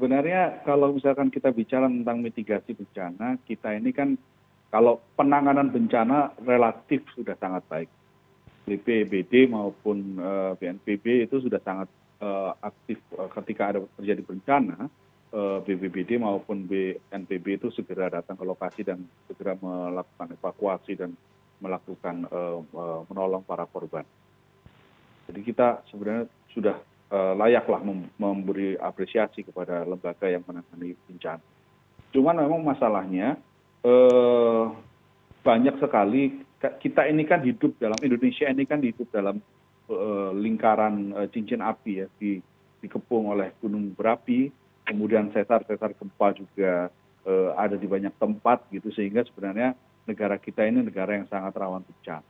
sebenarnya kalau misalkan kita bicara tentang mitigasi bencana kita ini kan kalau penanganan bencana relatif sudah sangat baik. Bpbd maupun eh, bnpb itu sudah sangat eh, aktif eh, ketika ada terjadi bencana bpbd maupun bnpb itu segera datang ke lokasi dan segera melakukan evakuasi dan melakukan menolong para korban. Jadi kita sebenarnya sudah Eh, layaklah memberi apresiasi kepada lembaga yang menangani bencana. Cuman memang masalahnya eh, banyak sekali kita ini kan hidup dalam Indonesia ini kan hidup dalam eh, lingkaran cincin api ya di, dikepung oleh gunung berapi, kemudian sesar-sesar gempa juga ada di banyak tempat gitu sehingga sebenarnya negara kita ini negara yang sangat rawan bencana.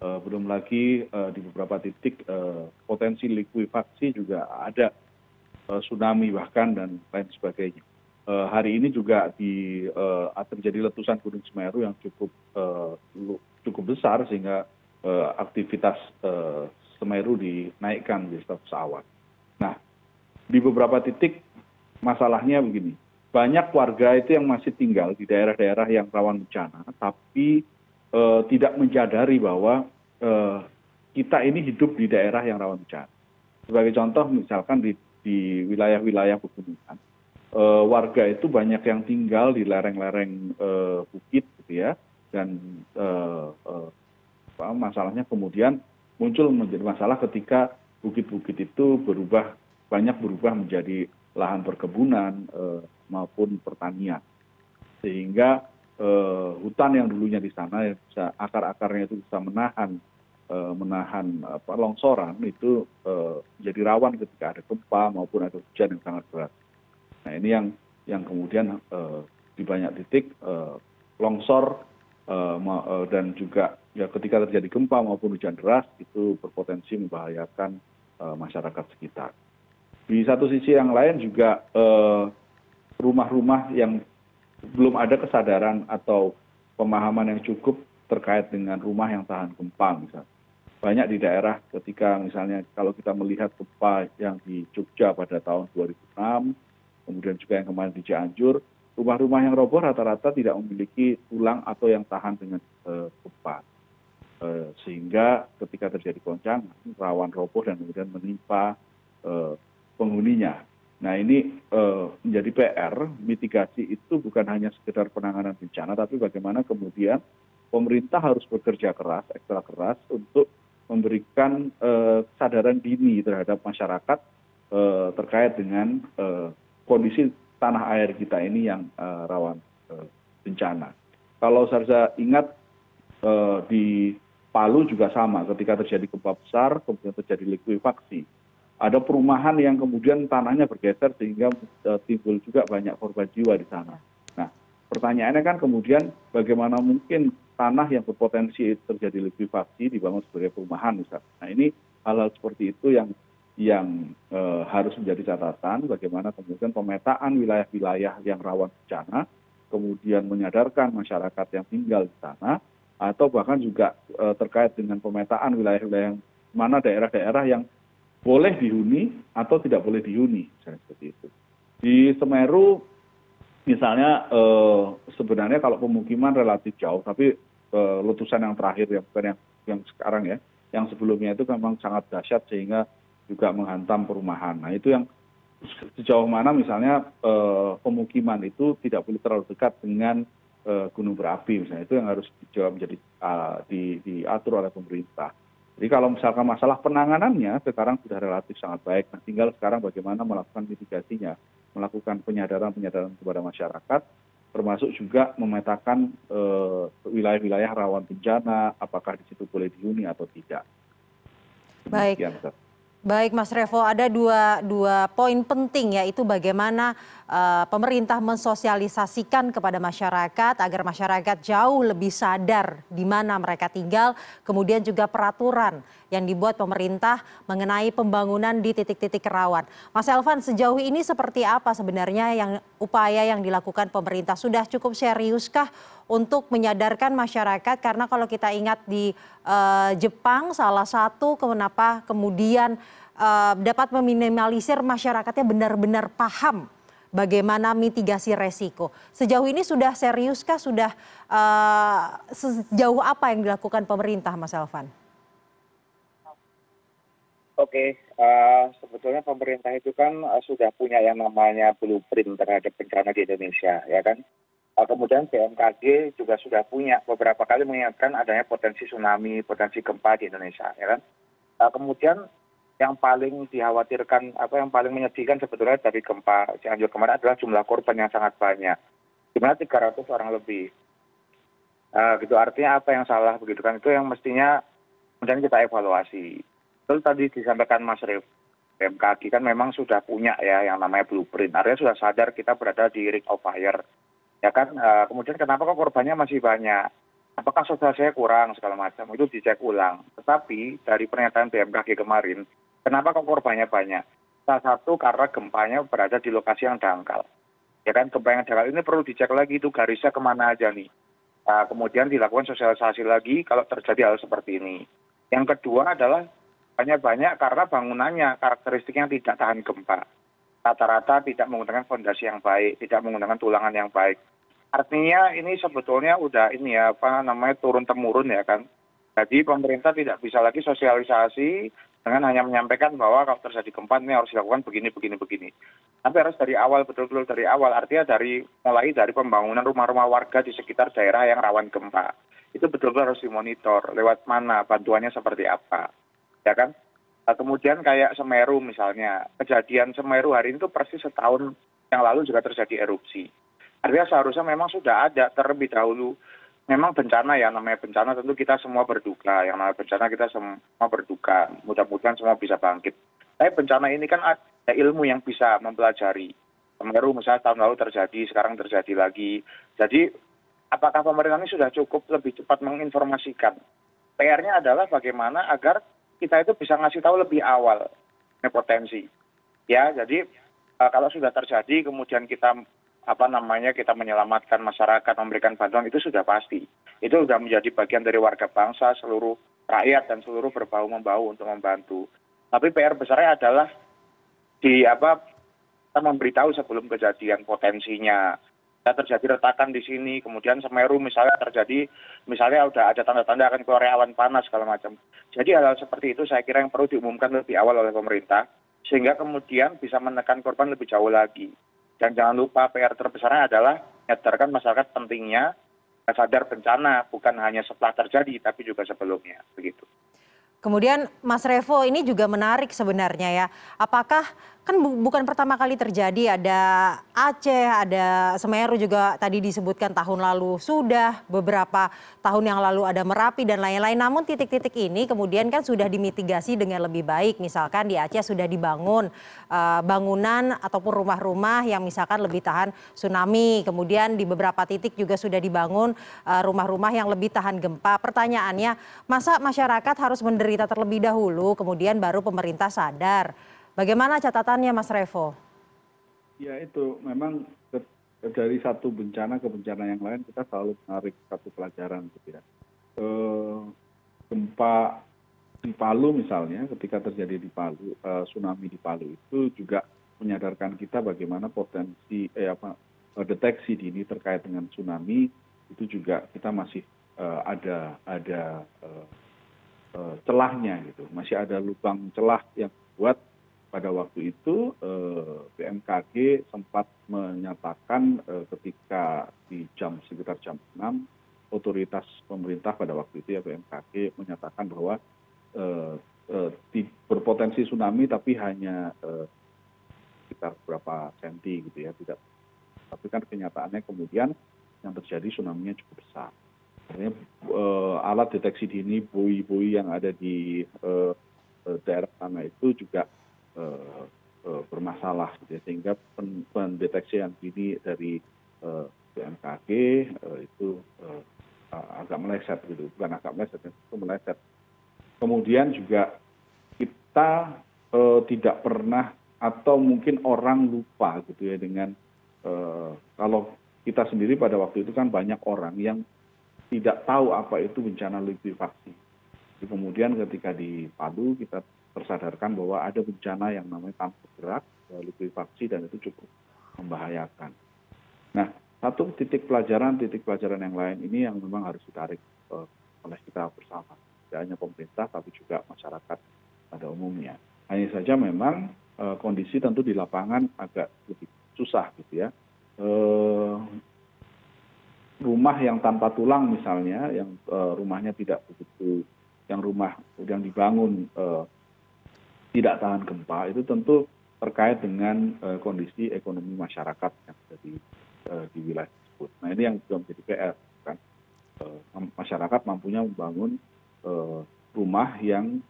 Eh, belum lagi eh, di beberapa titik eh, potensi likuifaksi juga ada tsunami bahkan dan lain sebagainya. Hari ini juga di terjadi letusan Gunung Semeru yang cukup cukup besar sehingga aktivitas Semeru dinaikkan di status awan. Nah, di beberapa titik masalahnya begini, banyak warga itu yang masih tinggal di daerah-daerah yang rawan bencana, tapi tidak menyadari bahwa eh, kita ini hidup di daerah yang rawan bencana. Sebagai contoh misalkan di, di wilayah-wilayah pegunungan, eh, warga itu banyak yang tinggal di lereng-lereng bukit gitu ya, dan masalahnya kemudian muncul menjadi masalah ketika bukit-bukit itu berubah banyak berubah menjadi lahan perkebunan maupun pertanian sehingga Eh, hutan yang dulunya di sana yang bisa akar akarnya itu bisa menahan eh, menahan longsoran itu eh, jadi rawan ketika ada gempa maupun ada hujan yang sangat berat. Nah ini yang yang kemudian di banyak titik longsor dan juga ya ketika terjadi gempa maupun hujan deras itu berpotensi membahayakan masyarakat sekitar. Di satu sisi yang lain juga rumah-rumah yang belum ada kesadaran atau pemahaman yang cukup terkait dengan rumah yang tahan gempa misalnya. Banyak di daerah ketika misalnya kalau kita melihat gempa yang di Jogja pada tahun 2006, kemudian juga yang kemarin di Cianjur, rumah-rumah yang roboh rata-rata tidak memiliki tulang atau yang tahan dengan uh, gempa. Uh, sehingga ketika terjadi goncangan, rawan roboh dan kemudian menimpa uh, penghuninya nah ini eh, menjadi pr mitigasi itu bukan hanya sekedar penanganan bencana tapi bagaimana kemudian pemerintah harus bekerja keras ekstra keras untuk memberikan eh, kesadaran dini terhadap masyarakat eh, terkait dengan kondisi tanah air kita ini yang rawan bencana. Kalau saya ingat di Palu juga sama ketika terjadi gempa besar kemudian terjadi likuifaksi ada perumahan yang kemudian tanahnya bergeser sehingga eh, timbul juga banyak korban jiwa di sana. Nah, pertanyaannya kan kemudian bagaimana mungkin tanah yang berpotensi terjadi likuifaksi dibangun sebagai perumahan misalnya. Nah, ini hal-hal seperti itu yang yang e, harus menjadi catatan bagaimana kemudian pemetaan wilayah-wilayah yang rawan bencana, kemudian menyadarkan masyarakat yang tinggal di sana, atau bahkan juga e, terkait dengan pemetaan wilayah-wilayah mana daerah-daerah yang boleh dihuni atau tidak boleh dihuni misalnya seperti itu. Di semeru misalnya eh, sebenarnya kalau pemukiman relatif jauh tapi eh, letusan yang terakhir yang bukan yang yang sekarang ya yang sebelumnya itu memang sangat dahsyat sehingga juga menghantam perumahan. Nah itu yang sejauh mana misalnya eh, pemukiman itu tidak boleh terlalu dekat dengan gunung berapi misalnya. Itu yang harus dijawab menjadi uh, di, diatur oleh pemerintah jadi kalau misalkan masalah penanganannya sekarang sudah relatif sangat baik. Nah tinggal sekarang bagaimana melakukan mitigasinya melakukan penyadaran penyadaran kepada masyarakat termasuk juga memetakan eh, wilayah wilayah rawan bencana apakah di situ boleh dihuni atau tidak. Baik baik mas revo ada dua dua poin penting yaitu bagaimana uh, pemerintah mensosialisasikan kepada masyarakat agar masyarakat jauh lebih sadar di mana mereka tinggal kemudian juga peraturan yang dibuat pemerintah mengenai pembangunan di titik-titik rawan mas elvan sejauh ini seperti apa sebenarnya yang upaya yang dilakukan pemerintah sudah cukup seriuskah untuk menyadarkan masyarakat karena kalau kita ingat di uh, Jepang salah satu kenapa kemudian uh, dapat meminimalisir masyarakatnya benar-benar paham bagaimana mitigasi resiko. Sejauh ini sudah seriuskah, sudah uh, sejauh apa yang dilakukan pemerintah, Mas Elvan? Oke, uh, sebetulnya pemerintah itu kan uh, sudah punya yang namanya blueprint terhadap bencana di Indonesia, ya kan? Uh, kemudian BMKG juga sudah punya beberapa kali mengingatkan adanya potensi tsunami, potensi gempa di Indonesia, ya kan? Kemudian yang paling dikhawatirkan, apa yang paling menyedihkan sebetulnya dari gempa Cianjur kemarin adalah jumlah korban yang sangat banyak, di mana 300 orang lebih. Uh, gitu artinya apa yang salah begitu kan? Itu yang mestinya kemudian kita evaluasi betul tadi disampaikan mas rev bmkg kan memang sudah punya ya yang namanya blueprint. Artinya sudah sadar kita berada di ring of fire. Ya kan? Eh, kemudian kenapa kok korbannya masih banyak? Apakah sosialisasinya kurang segala macam? Itu dicek ulang. Tetapi dari pernyataan bmkg kemarin kenapa kok korbannya banyak? Salah satu karena gempanya berada di lokasi yang dangkal. Ya kan? Gempa yang dangkal ini perlu dicek lagi itu garisnya ke mana aja nih. Nah, kemudian dilakukan sosialisasi lagi kalau terjadi hal seperti ini. Yang kedua adalah hanya banyak karena bangunannya karakteristiknya tidak tahan gempa. Rata rata tidak menggunakan fondasi yang baik tidak menggunakan tulangan yang baik. Artinya ini sebetulnya udah ini ya apa namanya turun temurun ya kan? Jadi pemerintah tidak bisa lagi sosialisasi dengan hanya menyampaikan bahwa kalau terjadi gempa ini harus dilakukan begini begini begini. Tapi harus dari awal betul-betul dari awal. Artinya dari mulai dari pembangunan rumah-rumah warga di sekitar daerah yang rawan gempa. Itu betul-betul harus dimonitor lewat mana bantuannya seperti apa ya kan? Nah, kemudian kayak semeru misalnya kejadian semeru hari ini tuh persis setahun yang lalu juga terjadi erupsi. Artinya seharusnya memang sudah ada terlebih dahulu. Memang bencana ya namanya bencana tentu kita semua berduka. Yang namanya bencana kita semua berduka. Mudah-mudahan semua bisa bangkit. Tapi bencana ini kan ada ilmu yang bisa mempelajari. Semeru misalnya tahun lalu terjadi sekarang terjadi lagi. Jadi apakah pemerintah ini sudah cukup lebih cepat menginformasikan? PR-nya adalah bagaimana agar kita itu bisa ngasih tahu lebih awal potensi. Ya jadi eh, kalau sudah terjadi kemudian kita apa namanya kita menyelamatkan masyarakat memberikan bantuan itu sudah pasti. Itu sudah menjadi bagian dari warga bangsa seluruh rakyat dan seluruh berbau membau untuk membantu. Tapi PR besarnya adalah di apa kita memberitahu sebelum kejadian potensinya terjadi retakan di sini kemudian semeru misalnya terjadi misalnya sudah ada tanda tanda akan keluar awan panas segala macam. Jadi hal hal seperti itu saya kira yang perlu diumumkan lebih awal oleh pemerintah sehingga kemudian bisa menekan korban lebih jauh lagi. Dan jangan lupa PR terbesarnya adalah menyadarkan masyarakat pentingnya sadar bencana bukan hanya setelah terjadi tapi juga sebelumnya. Begitu. Kemudian Mas Revo ini juga menarik sebenarnya ya. Apakah kan bukan pertama kali terjadi ada Aceh, ada Semeru juga tadi disebutkan tahun lalu sudah beberapa tahun yang lalu ada Merapi dan lain-lain. Namun titik-titik ini kemudian kan sudah dimitigasi dengan lebih baik. Misalkan di Aceh sudah dibangun uh, bangunan ataupun rumah-rumah yang misalkan lebih tahan tsunami. Kemudian di beberapa titik juga sudah dibangun uh, rumah-rumah yang lebih tahan gempa. Pertanyaannya, masa masyarakat harus menderita terlebih dahulu kemudian baru pemerintah sadar? Bagaimana catatannya Mas Revo? Ya itu memang dari satu bencana ke bencana yang lain kita selalu menarik satu pelajaran gitu ya. E, gempa di Palu misalnya ketika terjadi di Palu e, tsunami di Palu itu juga menyadarkan kita bagaimana potensi eh apa deteksi dini terkait dengan tsunami itu juga kita masih e, ada ada e, e, celahnya gitu masih ada lubang celah yang buat pada waktu itu eh, bmkg sempat menyatakan eh, ketika di jam sekitar jam enam otoritas pemerintah pada waktu itu ya bmkg menyatakan bahwa eh, berpotensi tsunami tapi hanya sekitar berapa senti gitu ya tidak. Tapi kan kenyataannya kemudian yang terjadi tsunami-nya cukup besar. Artinya alat deteksi dini bui-bui yang ada di daerah sana itu juga bermasalah gitu ya. Sehingga pendeteksian dini dari eh, bmkg itu agak meleset gitu. Bukan agak meleset itu meleset. Kemudian juga kita tidak pernah atau mungkin orang lupa gitu ya dengan kalau kita sendiri pada waktu itu kan banyak orang yang tidak tahu apa itu bencana likuifaksi. Kemudian ketika di Palu kita tersadarkan bahwa ada bencana yang namanya tanpa bergerak likuifaksi dan itu cukup membahayakan. Nah satu titik pelajaran titik pelajaran yang lain ini yang memang harus ditarik oleh kita bersama. Tidak hanya pemerintah tapi juga masyarakat pada umumnya. Hanya saja memang kondisi tentu di lapangan agak lebih susah gitu ya. Rumah yang tanpa tulang misalnya yang rumahnya tidak begitu yang rumah yang dibangun tidak tahan gempa itu tentu terkait dengan kondisi ekonomi masyarakat yang ada di di wilayah tersebut. Nah ini yang juga menjadi PR kan masyarakat mampunya membangun rumah yang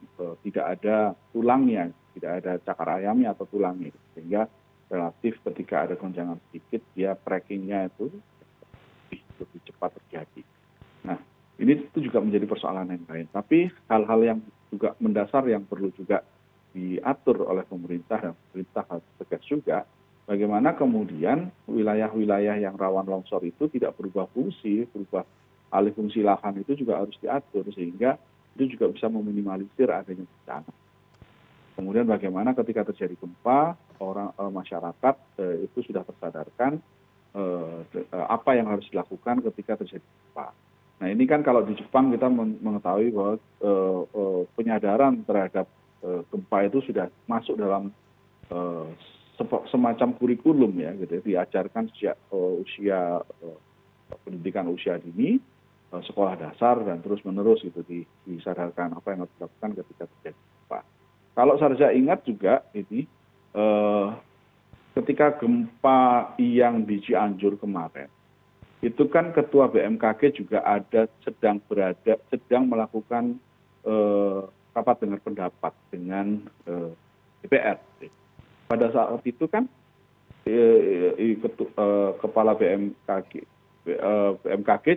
tidak ada tulangnya, tidak ada cakar ayamnya atau tulangnya, sehingga relatif ketika ada gonjangan sedikit dia crackingnya itu lebih cepat terjadi. Nah ini itu juga menjadi persoalan yang lain. Tapi hal-hal yang juga mendasar yang perlu juga diatur oleh pemerintah dan pemerintah harus tegas juga bagaimana kemudian wilayah-wilayah yang rawan longsor itu tidak berubah fungsi, berubah alih fungsi lahan itu juga harus diatur sehingga itu juga bisa meminimalisir adanya bencana. Kemudian bagaimana ketika terjadi gempa, orang e, masyarakat e, itu sudah tersadarkan e, apa yang harus dilakukan ketika terjadi gempa. Nah ini kan kalau di Jepang kita mengetahui bahwa penyadaran terhadap gempa itu sudah masuk dalam semacam kurikulum ya gitu ya diajarkan sejak usia pendidikan usia dini sekolah dasar dan terus menerus gitu disadarkan apa yang harus dilakukan ketika terjadi gempa. Kalau saya ingat juga ini ketika gempa yang di Cianjur kemarin itu kan ketua bmkg juga ada sedang berada sedang melakukan rapat dengar pendapat dengan dpr pada saat itu kan kepala bmkg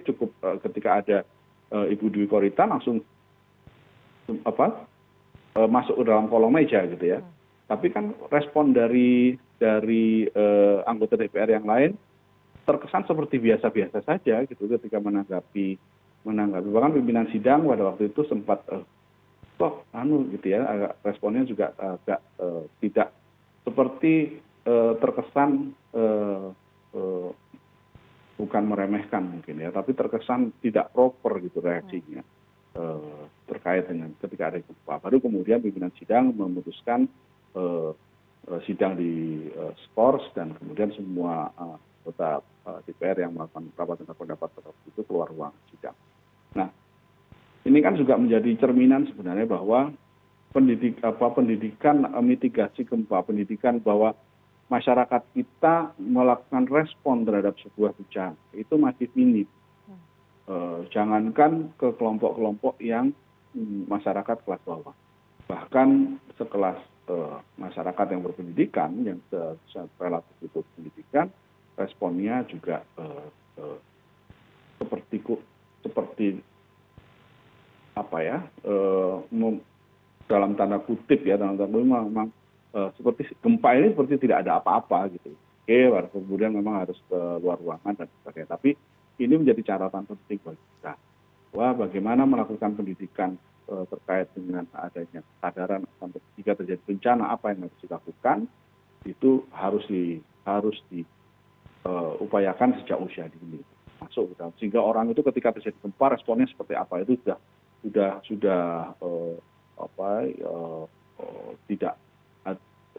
cukup ketika ada ibu dwi korita langsung masuk ke dalam kolong meja gitu ya. Tapi kan respon dari dari anggota dpr yang lain terkesan seperti biasa-biasa saja gitu ketika menanggapi menanggapi. Bahkan pimpinan sidang pada waktu itu sempat kok anu gitu ya agak responnya juga agak tidak seperti terkesan bukan meremehkan mungkin ya tapi terkesan tidak proper gitu reaksinya terkait dengan ketika ada gempa baru kemudian pimpinan sidang memutuskan sidang di skors dan kemudian semua anggota dpr yang melakukan rapat dengar pendapat itu keluar ruang sidang. Ini kan juga menjadi cerminan sebenarnya bahwa pendidikan mitigasi gempa, pendidikan bahwa masyarakat kita melakukan respon terhadap sebuah bencana itu masih minim. Uh, jangankan ke kelompok-kelompok yang um, masyarakat kelas bawah, bahkan sekelas uh, masyarakat yang berpendidikan yang relatif itu pendidikan responnya juga seperti seperti apa ya dalam tanda kutip ya dalam tanda kutip memang seperti gempa ini seperti tidak ada apa-apa gitu. Oke kemudian memang harus ke luar ruangan dan sebagainya. Tapi ini menjadi catatan penting bagi kita bahwa bagaimana melakukan pendidikan terkait dengan adanya kesadaran jika terjadi bencana apa yang harus dilakukan itu harus di harus di uh, sejak usia dini. Masuk sehingga orang itu ketika terjadi gempa responnya seperti apa itu sudah sudah sudah uh, apa uh, uh, tidak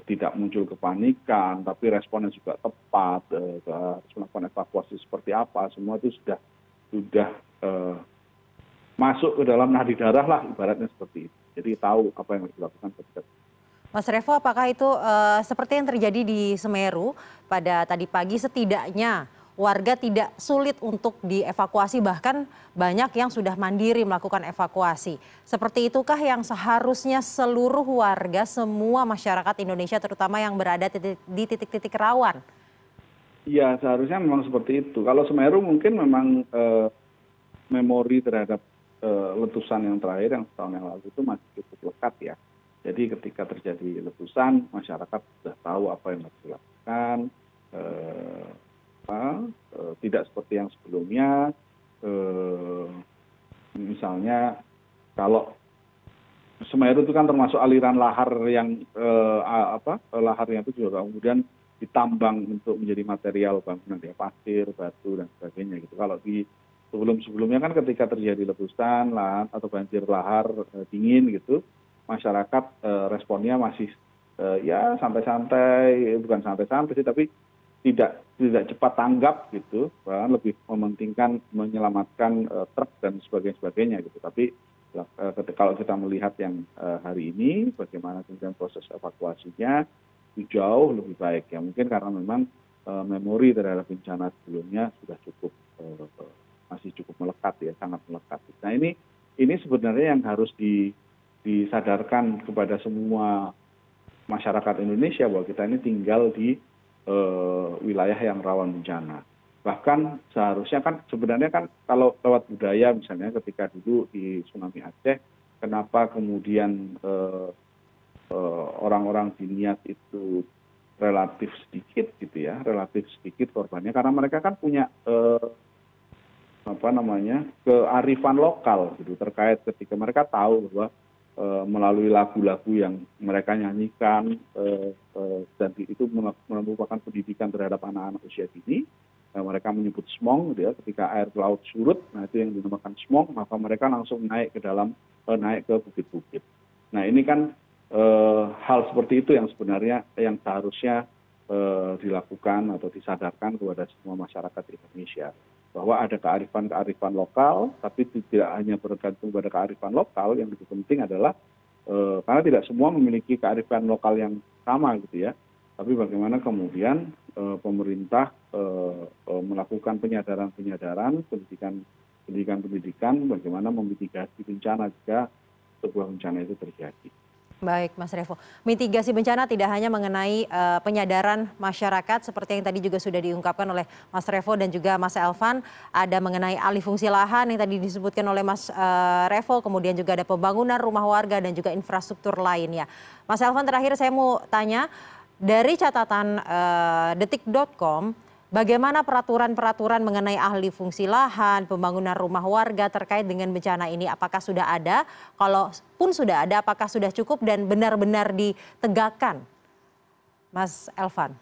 tidak muncul kepanikan tapi responnya juga tepat melakukan evakuasi seperti apa semua itu sudah sudah masuk ke dalam nadi darah lah ibaratnya seperti itu. Jadi tahu apa yang harus dilakukan ketika Mas Revo, apakah itu uh, seperti yang terjadi di Semeru pada tadi pagi setidaknya warga tidak sulit untuk dievakuasi bahkan banyak yang sudah mandiri melakukan evakuasi. Seperti itukah yang seharusnya seluruh warga semua masyarakat Indonesia terutama yang berada di titik-titik rawan? Ya seharusnya memang seperti itu. Kalau Semeru mungkin memang uh, memori terhadap uh, letusan yang terakhir yang setahun yang lalu itu masih cukup lekat ya jadi ketika terjadi letusan masyarakat sudah tahu apa yang harus dilakukan eh, eh, tidak seperti yang sebelumnya eh, misalnya kalau Semeru itu kan termasuk aliran lahar yang eh, apa laharnya itu juga kemudian ditambang untuk menjadi material bangunan ya pasir, batu dan sebagainya gitu. Kalau di sebelum-sebelumnya kan ketika terjadi letusan lahan atau banjir lahar dingin gitu, masyarakat responnya masih ya santai-santai, bukan santai-santai sih tapi tidak tidak cepat tanggap gitu, bahkan lebih mementingkan menyelamatkan e, truk dan sebagainya sebagainya gitu. Tapi e, kalau kita melihat yang e, hari ini, bagaimana kemudian proses evakuasinya, jauh lebih baik ya mungkin karena memang memori terhadap bencana sebelumnya sudah cukup masih cukup melekat ya sangat melekat nah ini ini sebenarnya yang harus di, disadarkan kepada semua masyarakat Indonesia bahwa kita ini tinggal di wilayah yang rawan bencana. Bahkan seharusnya kan sebenarnya kan kalau lewat budaya misalnya ketika dulu di tsunami Aceh kenapa kemudian uh, Eh, orang orang di niat itu relatif sedikit gitu ya relatif sedikit korbannya? Karena mereka kan punya eh, apa namanya kearifan lokal gitu terkait ketika mereka tahu bahwa eh, melalui lagu-lagu yang mereka nyanyikan dan itu merupakan pendidikan terhadap anak-anak usia dini. Mereka menyebut smong ya ketika air laut surut nah itu yang dinamakan smong maka mereka langsung naik ke dalam naik ke bukit-bukit. Nah ini kan Eh, hal seperti itu yang sebenarnya yang seharusnya eh, dilakukan atau disadarkan kepada semua masyarakat Indonesia bahwa ada kearifan kearifan lokal tapi tidak hanya bergantung pada kearifan lokal yang lebih penting adalah eh, karena tidak semua memiliki kearifan lokal yang sama gitu ya tapi bagaimana kemudian pemerintah melakukan penyadaran penyadaran pendidikan pendidikan pendidikan bagaimana memitigasi bencana jika sebuah bencana itu terjadi. Baik, Mas Revo. Mitigasi bencana tidak hanya mengenai uh, penyadaran masyarakat seperti yang tadi juga sudah diungkapkan oleh Mas Revo dan juga Mas Elvan, ada mengenai alih fungsi lahan yang tadi disebutkan oleh Mas uh, Revo, kemudian juga ada pembangunan rumah warga dan juga infrastruktur lainnya. Mas Elvan terakhir saya mau tanya dari catatan uh, detik.com bagaimana peraturan peraturan mengenai ahli fungsi lahan pembangunan rumah warga terkait dengan bencana ini? Apakah sudah ada? Kalaupun sudah ada apakah sudah cukup dan benar benar ditegakkan? Mas elvan.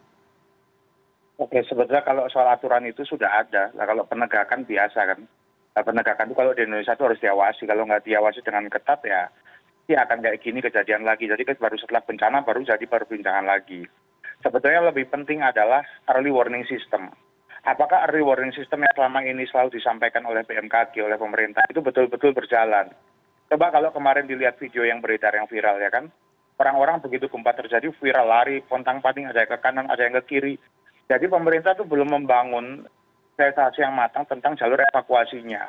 Oke sebetulnya kalau soal aturan itu sudah ada. Nah, kalau penegakan biasa kan. Nah, penegakan itu kalau di Indonesia itu harus diawasi. Kalau nggak diawasi dengan ketat ya ya akan kayak gini kejadian lagi. Jadi baru setelah bencana baru jadi perbincangan lagi sebetulnya lebih penting adalah early warning system. Apakah early warning system yang selama ini selalu disampaikan oleh bmkg oleh pemerintah itu betul betul berjalan? Coba kalau kemarin dilihat video yang beredar yang viral ya kan? Orang-orang begitu gempa terjadi viral lari pontang panting ada yang ke kanan ada yang ke kiri. Jadi pemerintah itu belum membangun sensasi yang matang tentang jalur evakuasinya.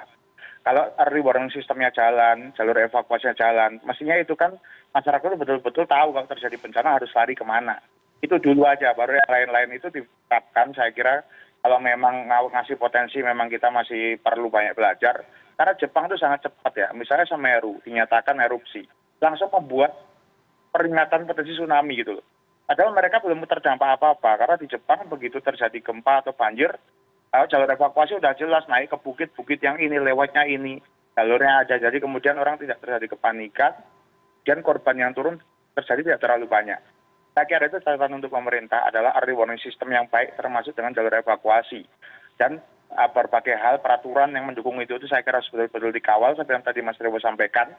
Kalau early warning systemnya jalan jalur evakuasinya jalan mestinya itu kan masyarakat itu betul-betul tahu kalau terjadi bencana harus lari ke mana itu dulu aja baru yang lain lain itu ditetapkan saya kira kalau memang ngasih potensi memang kita masih perlu banyak belajar. Karena Jepang itu sangat cepat ya. Misalnya Semeru dinyatakan erupsi. Langsung membuat peringatan potensi tsunami gitu loh. Padahal mereka belum terdampak apa-apa. Karena di Jepang begitu terjadi gempa atau banjir jalur evakuasi sudah jelas naik ke bukit-bukit yang ini lewatnya ini. Jalurnya ada. Jadi kemudian orang tidak terjadi kepanikan. Dan korban yang turun terjadi tidak terlalu banyak saya kira itu catatan untuk pemerintah adalah early warning system yang baik termasuk dengan jalur evakuasi. Dan uh, berbagai hal peraturan yang mendukung itu itu saya kira betul betul dikawal seperti yang tadi mas revo sampaikan.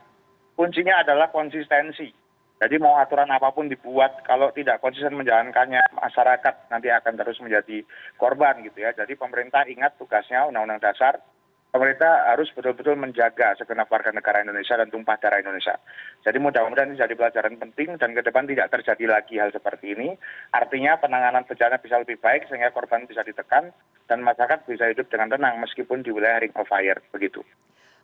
Kuncinya adalah konsistensi. Jadi mau aturan apa pun dibuat kalau tidak konsisten menjalankannya masyarakat nanti akan terus menjadi korban gitu ya. Jadi pemerintah ingat tugasnya undang-undang dasar pemerintah harus betul betul menjaga segenap warga negara Indonesia dan tumpah darah Indonesia. Jadi mudah-mudahan ini jadi pelajaran penting dan ke depan tidak terjadi lagi hal seperti ini. Artinya penanganan bencana bisa lebih baik sehingga korban bisa ditekan dan masyarakat bisa hidup dengan tenang meskipun di wilayah ring of fire begitu.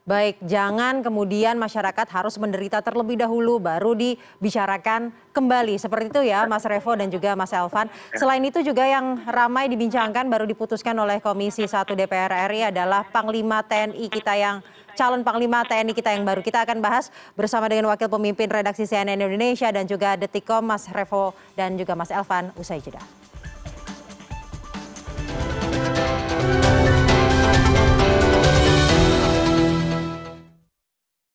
Baik, jangan kemudian masyarakat harus menderita terlebih dahulu baru dibicarakan kembali. Seperti itu ya Mas Revo dan juga Mas Elvan. Selain itu juga yang ramai dibincangkan baru diputuskan oleh Komisi 1 DPR RI adalah Panglima TNI kita yang calon Panglima TNI kita yang baru. Kita akan bahas bersama dengan Wakil Pemimpin Redaksi CNN Indonesia dan juga Detikom Mas Revo dan juga Mas Elvan usai jeda.